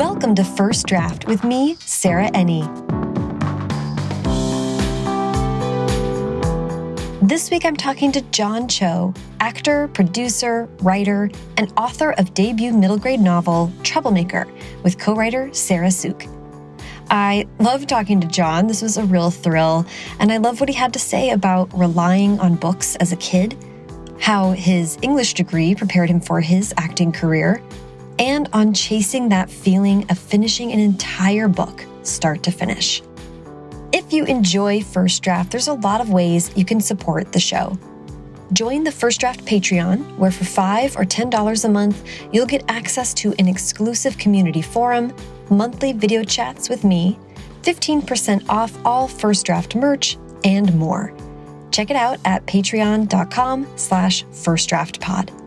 Welcome to First Draft with me, Sarah Enni. This week I'm talking to John Cho, actor, producer, writer, and author of debut middle grade novel Troublemaker with co writer Sarah Suk. I love talking to John. This was a real thrill. And I love what he had to say about relying on books as a kid, how his English degree prepared him for his acting career, and on chasing that feeling of finishing an entire book, start to finish. If you enjoy First Draft, there's a lot of ways you can support the show. Join the First Draft Patreon, where for 5 or $10 a month, you'll get access to an exclusive community forum monthly video chats with me, 15% off all First Draft merch, and more. Check it out at patreon.com slash firstdraftpod.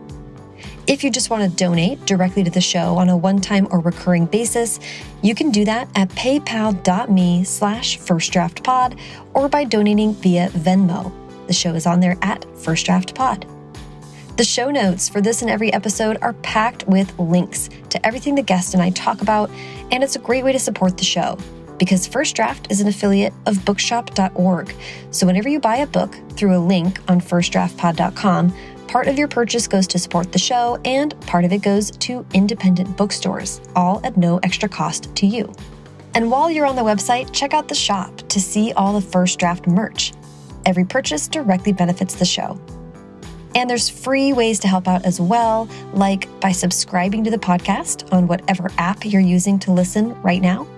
If you just want to donate directly to the show on a one-time or recurring basis, you can do that at paypal.me slash firstdraftpod or by donating via Venmo. The show is on there at firstdraftpod. The show notes for this and every episode are packed with links to everything the guest and I talk about, and it's a great way to support the show because First Draft is an affiliate of bookshop.org. So whenever you buy a book through a link on firstdraftpod.com, part of your purchase goes to support the show and part of it goes to independent bookstores, all at no extra cost to you. And while you're on the website, check out the shop to see all the First Draft merch. Every purchase directly benefits the show. And there's free ways to help out as well, like by subscribing to the podcast on whatever app you're using to listen right now,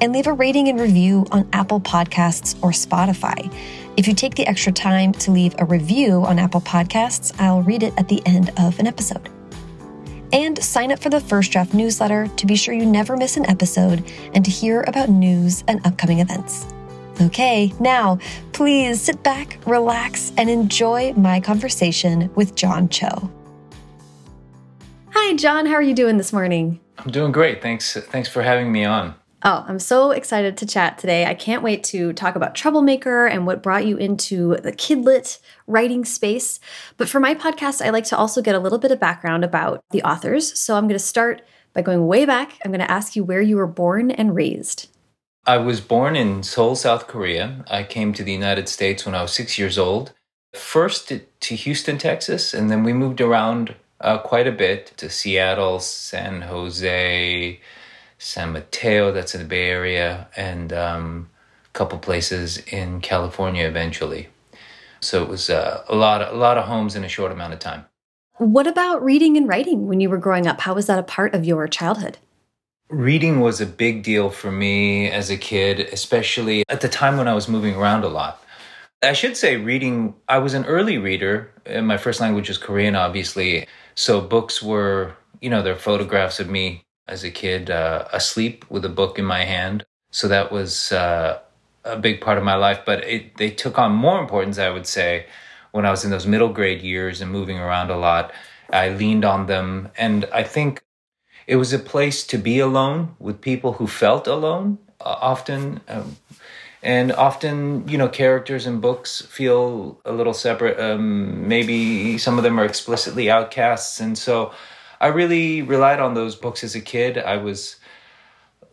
and leave a rating and review on Apple Podcasts or Spotify. If you take the extra time to leave a review on Apple Podcasts, I'll read it at the end of an episode. And sign up for the First Draft newsletter to be sure you never miss an episode and to hear about news and upcoming events. Okay, now please sit back, relax, and enjoy my conversation with John Cho. Hi, John. How are you doing this morning? I'm doing great. Thanks. Thanks for having me on. Oh, I'm so excited to chat today. I can't wait to talk about Troublemaker and what brought you into the kidlit writing space. But for my podcast, I like to also get a little bit of background about the authors. So I'm going to start by going way back. I'm going to ask you where you were born and raised. I was born in Seoul, South Korea. I came to the United States when I was six years old. First to Houston, Texas, and then we moved around uh, quite a bit to Seattle, San Jose, San Mateo, that's in the Bay Area, and um, a couple places in California eventually. So it was uh, a lot, of, a lot of homes in a short amount of time. What about reading and writing when you were growing up? How was that a part of your childhood? Reading was a big deal for me as a kid, especially at the time when I was moving around a lot. I should say, reading, I was an early reader. And my first language was Korean, obviously. So books were, you know, they're photographs of me as a kid uh, asleep with a book in my hand. So that was uh, a big part of my life. But it, they took on more importance, I would say, when I was in those middle grade years and moving around a lot. I leaned on them. And I think it was a place to be alone with people who felt alone uh, often. Um, and often, you know, characters in books feel a little separate. Um, maybe some of them are explicitly outcasts. And so I really relied on those books as a kid. I was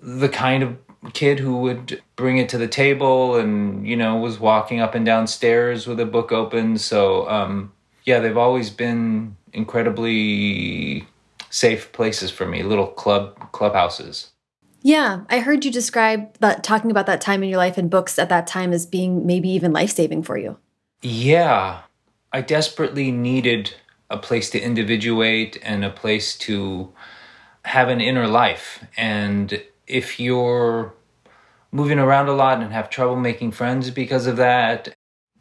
the kind of kid who would bring it to the table and, you know, was walking up and down stairs with a book open. So, um, yeah, they've always been incredibly safe places for me, little club clubhouses. Yeah, I heard you describe that talking about that time in your life and books at that time as being maybe even life-saving for you. Yeah. I desperately needed a place to individuate and a place to have an inner life. And if you're moving around a lot and have trouble making friends because of that,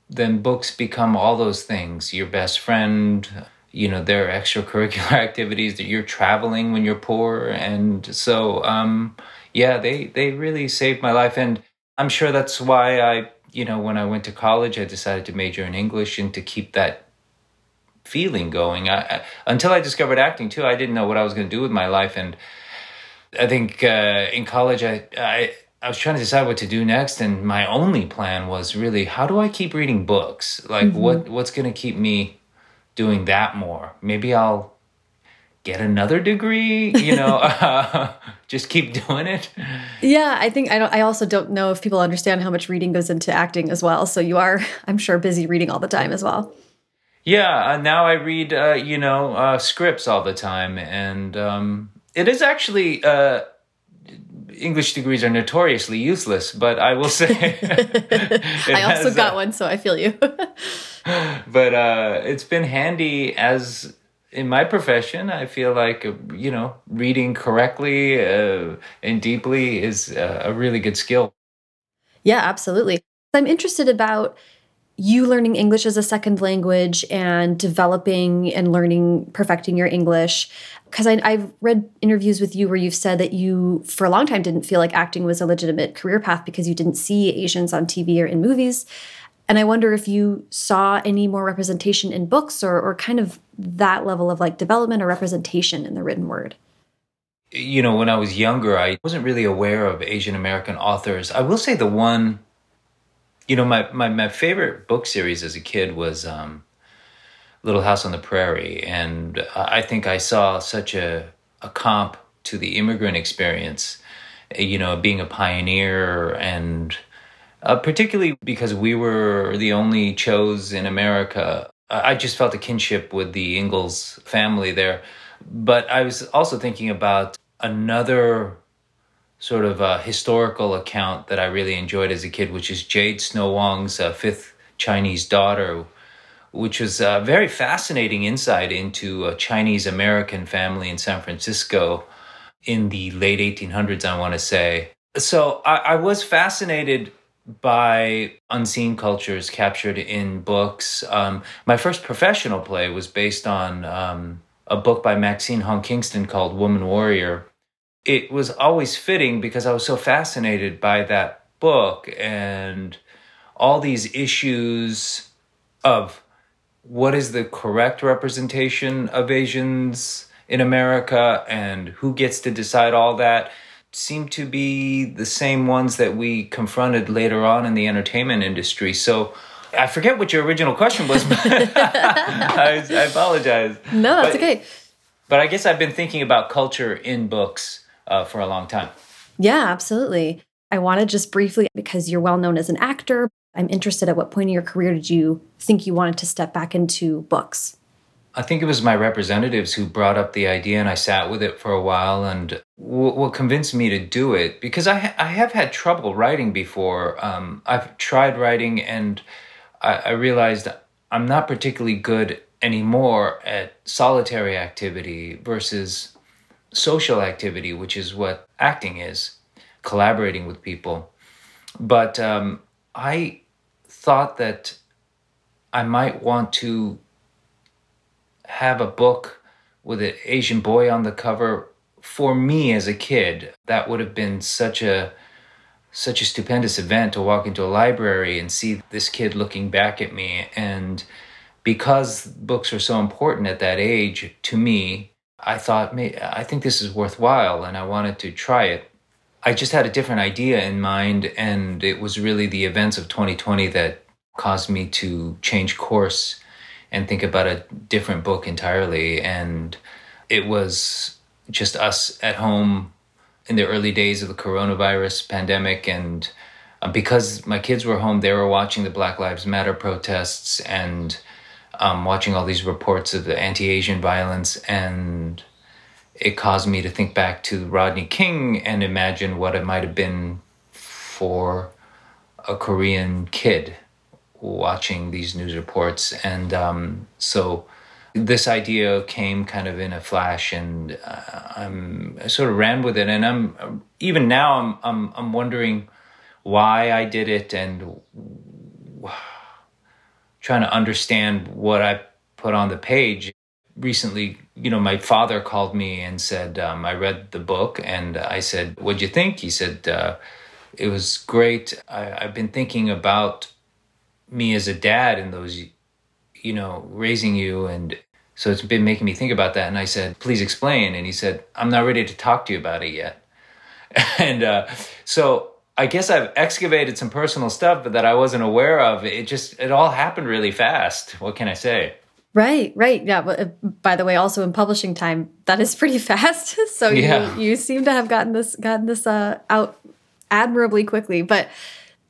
then books become all those things. Your best friend, you know there are extracurricular activities that you're traveling when you're poor. And so um yeah they they really saved my life. And i'm sure that's why i you know when i went to college i decided to major in english and to keep that feeling going. I, I, until i discovered acting too i didn't know what i was going to do with my life. And i think uh, in college I, I I was trying to decide what to do next, and my only plan was really how do I keep reading books? Like, mm-hmm. what what's going to keep me doing that more. Maybe I'll get another degree you know? Uh, just keep doing it? Yeah i think i don't i also don't know if people understand how much reading goes into acting as well. So you are i'm sure busy reading all the time as well yeah uh, now i read uh, you know uh, scripts all the time and um, it is actually uh, English degrees are notoriously useless, but I will say I also got uh, one, so I feel you. but uh, it's been handy as in my profession. I feel like you know reading correctly uh, and deeply is a really good skill. Yeah, absolutely. I'm interested about you learning English as a second language and developing and learning, perfecting your English. Because I've read interviews with you where you've said that you, for a long time, didn't feel like acting was a legitimate career path because you didn't see Asians on TV or in movies. And I wonder if you saw any more representation in books or, or kind of that level of like development or representation in the written word. You know, when I was younger, I wasn't really aware of Asian American authors. I will say the one you know, my, my, my favorite book series as a kid was um, Little House on the Prairie. And I think I saw such a, a comp to the immigrant experience, you know, being a pioneer and uh, particularly because we were the only Chos in America. I just felt a kinship with the Ingalls family there. But I was also thinking about another sort of a historical account that I really enjoyed as a kid, which is Jade Snow Wong's uh, Fifth Chinese Daughter, which was a very fascinating insight into a Chinese American family in San Francisco in the late 1800s, I want to say. So I, I was fascinated by unseen cultures captured in books. Um, my first professional play was based on um, a book by Maxine Hong Kingston called Woman Warrior it was always fitting because I was so fascinated by that book and all these issues of what is the correct representation of Asians in America and who gets to decide all that seem to be the same ones that we confronted later on in the entertainment industry. So I forget what your original question was, I, I, apologize. No, that's but, okay. But I guess I've been thinking about culture in books uh, for a long time. Yeah, absolutely. I want to just briefly, because you're well known as an actor, I'm interested at what point in your career did you think you wanted to step back into books? I think it was my representatives who brought up the idea, and I sat with it for a while. And what convinced me to do it, because I, ha- I have had trouble writing before. Um, I've tried writing, and I, I realized I'm not particularly good anymore at solitary activity versus social activity, which is what acting is, collaborating with people. But um, I thought that I might want to have a book with an Asian boy on the cover for me as a kid. That would have been such a such a stupendous event to walk into a library and see this kid looking back at me and because books are so important at that age to me I thought, I think this is worthwhile, and I wanted to try it. I just had a different idea in mind, and it was really the events of 2020 that caused me to change course and think about a different book entirely. And it was just us at home in the early days of the coronavirus pandemic. And uh, because my kids were home, they were watching the Black Lives Matter protests and um, watching all these reports of the anti-Asian violence, and it caused me to think back to Rodney King and imagine what it might have been for a Korean kid watching these news reports, and um, so this idea came kind of in a flash, and uh, I'm I sort of ran with it, and I'm even now I'm I'm I'm wondering why I did it and trying to understand what I put on the page. Recently, you know, my father called me and said, um, I read the book and I said, What'd you think? He said, uh, It was great. I, I've been thinking about me as a dad and those, you know, raising you. And so it's been making me think about that. And I said, Please explain. And he said, I'm not ready to talk to you about it yet. and uh, so I guess I've excavated some personal stuff, but that I wasn't aware of. It just it all happened really fast. What can I say? Right, right. Yeah. But uh, by the way, also in publishing time, that is pretty fast. so yeah. you you seem to have gotten this gotten this uh, out admirably quickly. But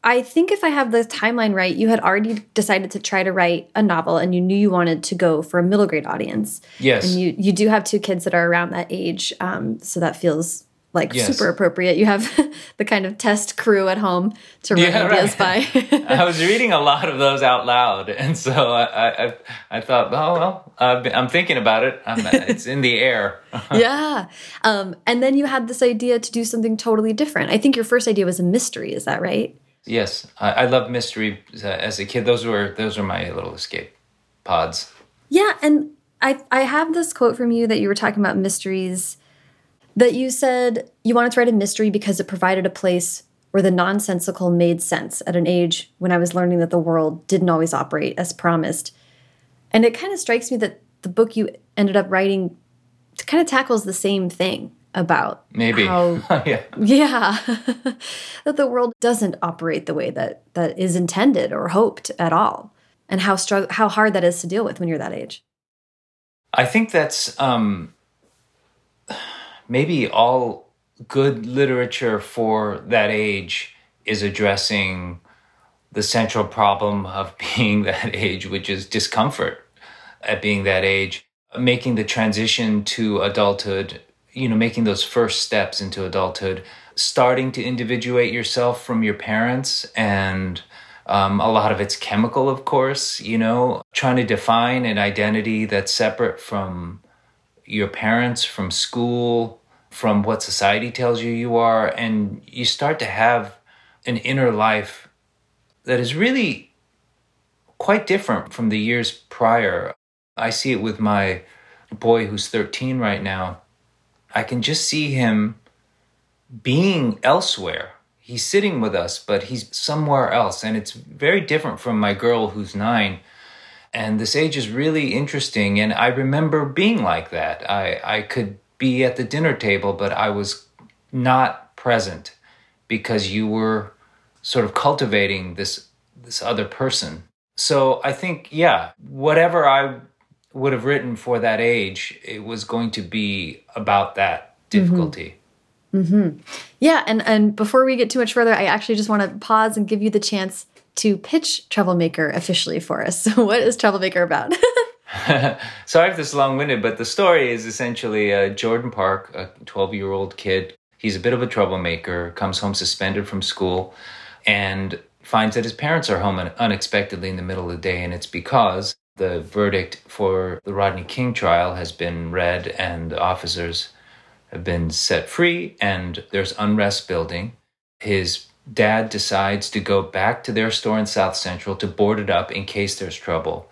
I think if I have the timeline right, you had already decided to try to write a novel, and you knew you wanted to go for a middle grade audience. Yes, and you you do have two kids that are around that age, um, so that feels like yes. super appropriate. You have the kind of test crew at home to run yeah, ideas right. by. I was reading a lot of those out loud, and so I I, I thought, oh well, I'm thinking about it. I'm, it's in the air. yeah, um, and then you had this idea to do something totally different. I think your first idea was a mystery. Is that right? Yes, I, I love mystery as a kid. Those were those were my little escape pods. Yeah, and I I have this quote from you that you were talking about mysteries that you said you wanted to write a mystery because it provided a place where the nonsensical made sense at an age when I was learning that the world didn't always operate as promised. And it kind of strikes me that the book you ended up writing kind of tackles the same thing about maybe. how yeah. Yeah. That the world doesn't operate the way that that is intended or hoped at all and how struggle how hard that is to deal with when you're that age. I think that's um maybe all good literature for that age is addressing the central problem of being that age, which is discomfort at being that age, making the transition to adulthood, you know, making those first steps into adulthood, starting to individuate yourself from your parents and um, a lot of it's chemical, of course, you know, trying to define an identity that's separate from your parents, from school, from what society tells you you are, and you start to have an inner life that is really quite different from the years prior. I see it with my boy who's 13 right now. I can just see him being elsewhere. He's sitting with us, but he's somewhere else. And it's very different from my girl who's nine and this age is really interesting and i remember being like that i i could be at the dinner table but i was not present because you were sort of cultivating this this other person so i think yeah whatever i would have written for that age it was going to be about that difficulty mm-hmm. Mm-hmm. yeah and and before we get too much further i actually just want to pause and give you the chance to pitch Troublemaker officially for us. So, what is Troublemaker about? Sorry if this is long winded, but the story is essentially uh, Jordan Park, a 12 year old kid. He's a bit of a troublemaker, comes home suspended from school, and finds that his parents are home unexpectedly in the middle of the day. And it's because the verdict for the Rodney King trial has been read and the officers have been set free, and there's unrest building. His dad decides to go back to their store in South Central to board it up in case there's trouble.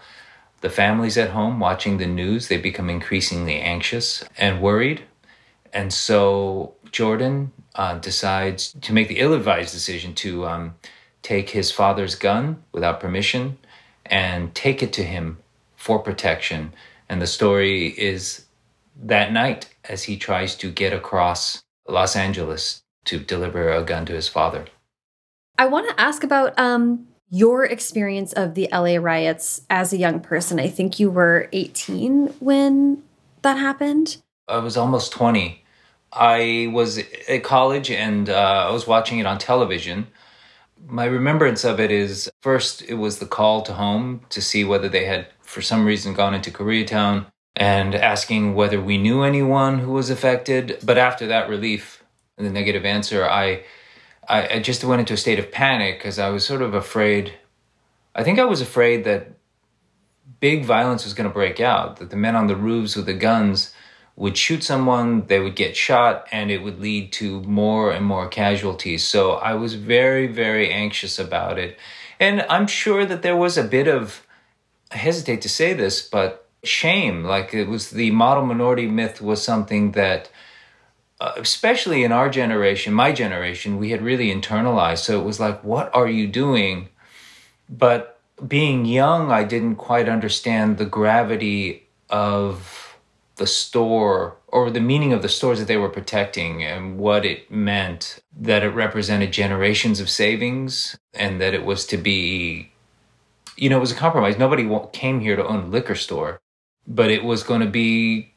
The families at home watching the news. They become increasingly anxious and worried. And so Jordan uh, decides to make the ill advised decision to um, take his father's gun without permission and take it to him for protection. And the story is that night as he tries to get across Los Angeles to deliver a gun to his father. I want to ask about um, your experience of the LA riots as a young person. I think you were 18 when that happened. I was almost 20. I was at college and uh, I was watching it on television. My remembrance of it is first, it was the call to home to see whether they had, for some reason, gone into Koreatown and asking whether we knew anyone who was affected. But after that relief, and the negative answer, I I, I just went into a state of panic because I was sort of afraid. I think I was afraid that big violence was going to break out, that the men on the roofs with the guns would shoot someone, they would get shot, and it would lead to more and more casualties. So I was very, very anxious about it. And I'm sure that there was a bit of, I hesitate to say this, but shame. Like it was the model minority myth was something that uh, especially in our generation, my generation, we had really internalized. So it was like, what are you doing? But being young, I didn't quite understand the gravity of the store or the meaning of the stores that they were protecting and what it meant that it represented generations of savings and that it was to be you know, it was a compromise. Nobody came here to own a liquor store, but it was going to be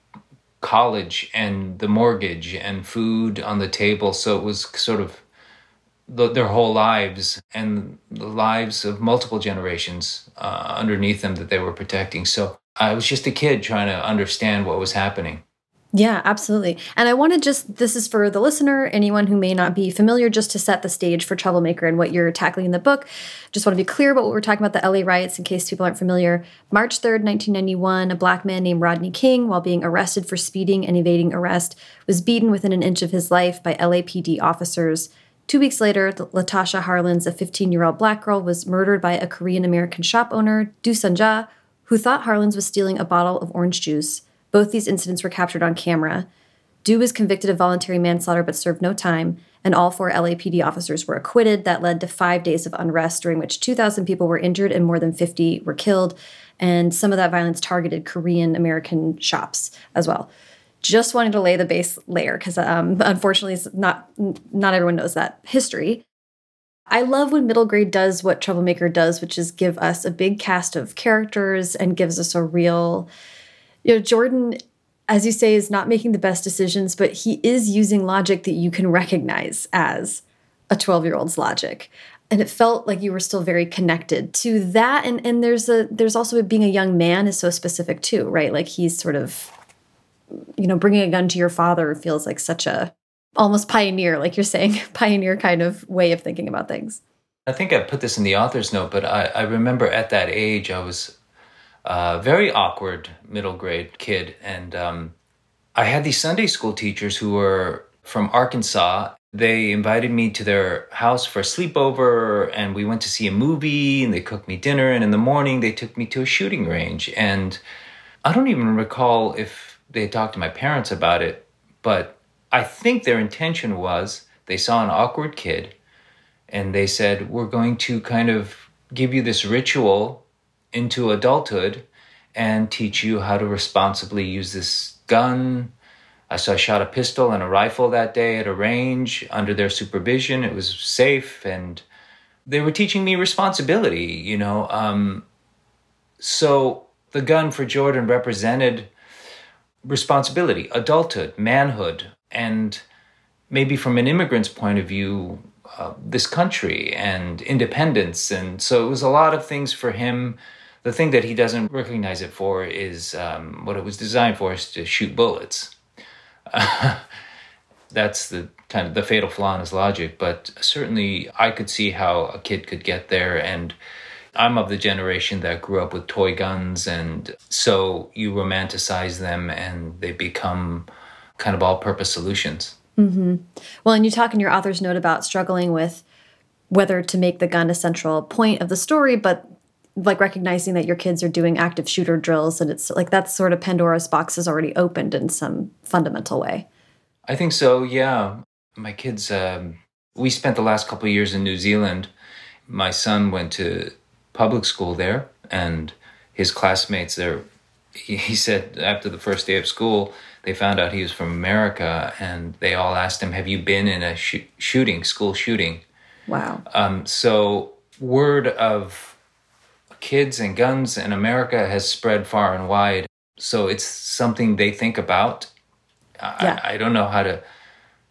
college and the mortgage and food on the table. So it was sort of the, their whole lives and the lives of multiple generations uh, underneath them that they were protecting. So I was just a kid trying to understand what was happening. Yeah, absolutely. And I want to just, this is for the listener, anyone who may not be familiar, just to set the stage for Troublemaker and what you're tackling in the book. Just want to be clear about what we're talking about the LA riots in case people aren't familiar. March 3rd, 1991, a black man named Rodney King, while being arrested for speeding and evading arrest, was beaten within an inch of his life by LAPD officers. Two weeks later, Latasha Harlins, a 15 year old black girl, was murdered by a Korean American shop owner, Du Soon-ja, who thought Harlins was stealing a bottle of orange juice. Both these incidents were captured on camera. Du was convicted of voluntary manslaughter but served no time, and all four LAPD officers were acquitted. That led to five days of unrest, during which 2,000 people were injured and more than 50 were killed. And some of that violence targeted Korean American shops as well. Just wanted to lay the base layer because, um, unfortunately, not not everyone knows that history. I love when middle grade does what Troublemaker does, which is give us a big cast of characters and gives us a real you know, Jordan, as you say, is not making the best decisions, but he is using logic that you can recognize as a 12 year old's logic. And it felt like you were still very connected to that. And and there's a there's also being a young man is so specific too, right? Like he's sort of, you know, bringing a gun to your father feels like such a almost pioneer, like you're saying, pioneer kind of way of thinking about things. I think I put this in the author's note, but I, I remember at that age I was uh, very awkward middle grade kid. And um, I had these Sunday school teachers who were from Arkansas. They invited me to their house for a sleepover, and we went to see a movie, and they cooked me dinner. And in the morning, they took me to a shooting range. And I don't even recall if they talked to my parents about it, but I think their intention was they saw an awkward kid and they said, We're going to kind of give you this ritual into adulthood and teach you how to responsibly use this gun. I saw I shot a pistol and a rifle that day at a range under their supervision. It was safe and they were teaching me responsibility, you know. Um, so the gun for Jordan represented responsibility, adulthood, manhood, and maybe from an immigrant's point of view, uh, this country and independence. And so it was a lot of things for him the thing that he doesn't recognize it for is um, what it was designed for is to shoot bullets. That's the kind of the fatal flaw in his logic. But certainly, I could see how a kid could get there. And I'm of the generation that grew up with toy guns, and so you romanticize them, and they become kind of all-purpose solutions. Mm-hmm. Well, and you talk in your author's note about struggling with whether to make the gun a central point of the story, but like recognizing that your kids are doing active shooter drills and it's like that's sort of Pandora's box is already opened in some fundamental way. I think so, yeah. My kids um, we spent the last couple of years in New Zealand. My son went to public school there and his classmates there he, he said after the first day of school they found out he was from America and they all asked him have you been in a sh shooting school shooting wow um, so word of kids and guns in America has spread far and wide. So it's something they think about. Yeah. I, I don't know how to,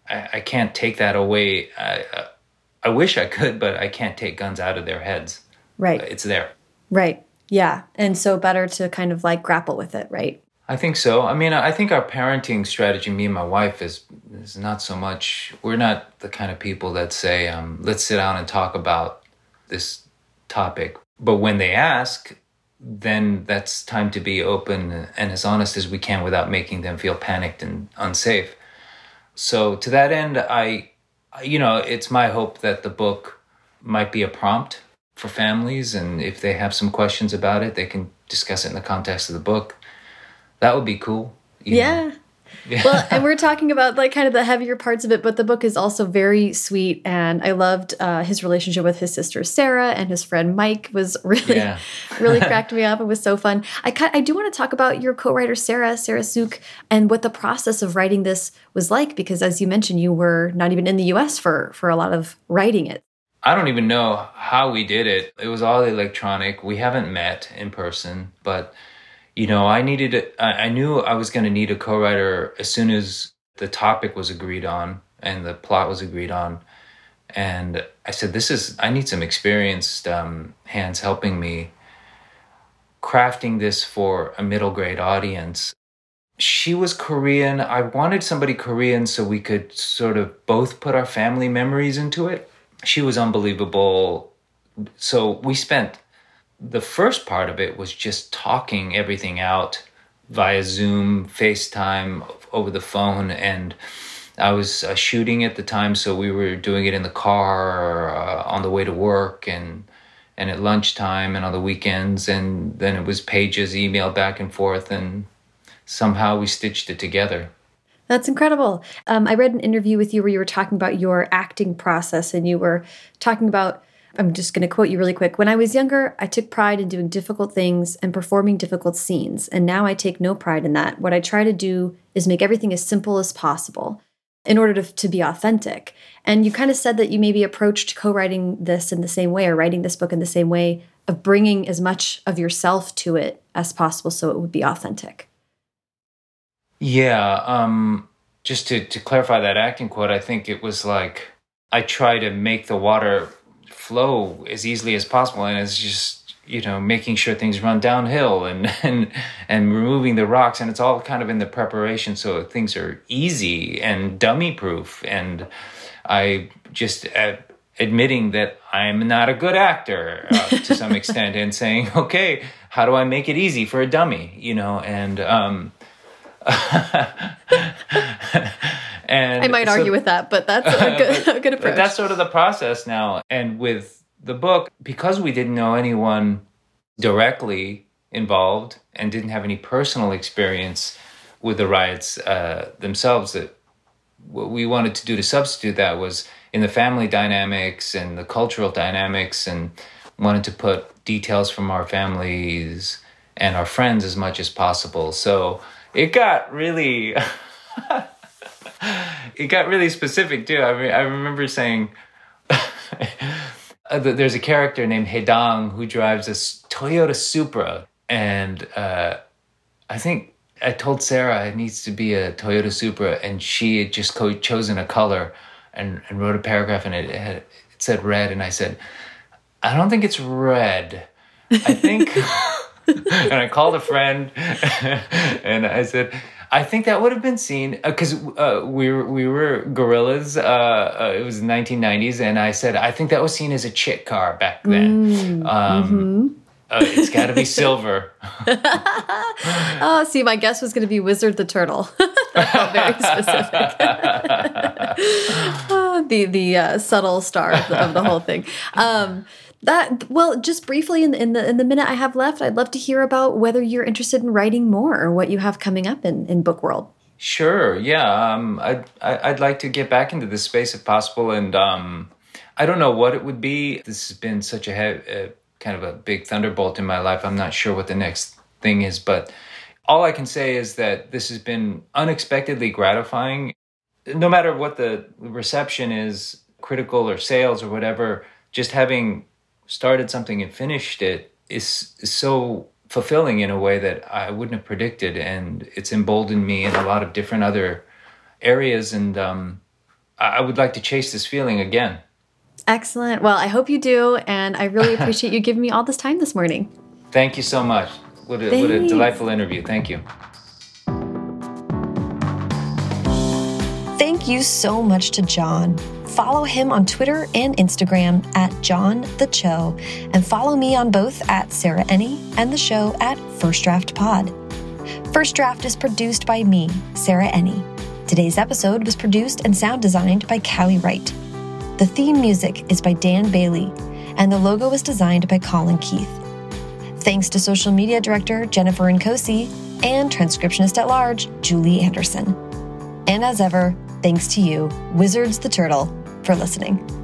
I, I can't take that away. I, I wish I could, but I can't take guns out of their heads. Right. It's there. Right. Yeah. And so better to kind of like grapple with it, right? I think so. I mean, I think our parenting strategy, me and my wife, is is not so much. We're not the kind of people that say, um, "Let's sit down and talk about this topic." But when they ask, then that's time to be open and as honest as we can without making them feel panicked and unsafe. So to that end, I, you know, it's my hope that the book might be a prompt for families, and if they have some questions about it, they can discuss it in the context of the book. That would be cool. Yeah. Know. Yeah. well, and we're talking about like kind of the heavier parts of it, but the book is also very sweet, and I loved uh, his relationship with his sister Sarah and his friend Mike was really, yeah. really cracked me up. It was so fun. I I do want to talk about your co-writer Sarah Sarah Suk and what the process of writing this was like, because as you mentioned, you were not even in the U.S. for for a lot of writing it. I don't even know how we did it. It was all electronic. We haven't met in person, but you know, I needed, I knew I was going to need a co writer as soon as the topic was agreed on and the plot was agreed on. And I said, This is, I need some experienced um, hands helping me crafting this for a middle grade audience. She was Korean. I wanted somebody Korean so we could sort of both put our family memories into it. She was unbelievable. So we spent the first part of it was just talking everything out via Zoom, FaceTime, over the phone. And I was uh, shooting at the time, so we were doing it in the car uh, on the way to work and and at lunchtime and on the weekends. And then it was pages, email back and forth, and somehow we stitched it together. That's incredible. Um, I read an interview with you where you were talking about your acting process, and you were talking about I'm just going to quote you really quick. When I was younger, I took pride in doing difficult things and performing difficult scenes, and now I take no pride in that. What I try to do is make everything as simple as possible in order to, to be authentic. And you kind of said that you maybe approached co writing this in the same way or writing this book in the same way of bringing as much of yourself to it as possible so it would be authentic. Yeah. Um, just to, to clarify that acting quote, I think it was like I try to make the water flow as easily as possible and it's just you know making sure things run downhill and and and removing the rocks and it's all kind of in the preparation so things are easy and dummy proof and i just uh, admitting that i'm not a good actor uh, to some extent and saying okay how do i make it easy for a dummy? You know and um and I might so, argue with that, but that's a good, but, a good approach. that's sort of the process now. And with the book, because we didn't know anyone directly involved and didn't have any personal experience with the riots uh, themselves, that what we wanted to do to substitute that was in the family dynamics and the cultural dynamics, and wanted to put details from our families and our friends as much as possible. So it got really. it got really specific too. I mean, I remember saying there's a character named Hedang who drives a Toyota Supra, and uh, I think I told Sarah it needs to be a Toyota Supra, and she had just co- chosen a color and, and wrote a paragraph, and it, it, had, it said red, and I said, I don't think it's red. I think. and I called a friend and I said, I think that would have been seen because uh, uh, we were, we were gorillas. Uh, uh, it was the 1990s, and I said I think that was seen as a chick car back then. Mm, um, mm-hmm. Uh, it's got to be silver. oh, see, my guess was going to be Wizard the Turtle. Very specific. the the uh, subtle star of the, of the whole thing. Um, that well just briefly in, in the in the minute i have left i'd love to hear about whether you're interested in writing more or what you have coming up in in book world. Sure yeah um i'd i'd like to get back into this space if possible and um i don't know what it would be. This has been such a, a kind of a big thunderbolt in my life. I'm not sure what the next thing is but all i can say is that this has been unexpectedly gratifying. No matter what the reception is critical or sales or whatever just having started something and finished it is, is so fulfilling in a way that I wouldn't have predicted, and it's emboldened me in a lot of different other areas. And um, I would like to chase this feeling again. Excellent. Well, I hope you do, and I really appreciate you giving me all this time this morning. Thank you so much. What a, what a delightful interview. Thank you. Thank you so much to John follow him on Twitter and Instagram at John the Cho, and follow me on both at Sarah Enni and the show at First Draft Pod. First Draft is produced by me, Sarah Enni. Today's episode was produced and sound designed by Callie Wright. The theme music is by Dan Bailey, and the logo was designed by Colin Keith. Thanks to social media director Jennifer Nkosi and transcriptionist at large Julie Anderson. And as ever, thanks to you, Wizards the Turtle, for listening.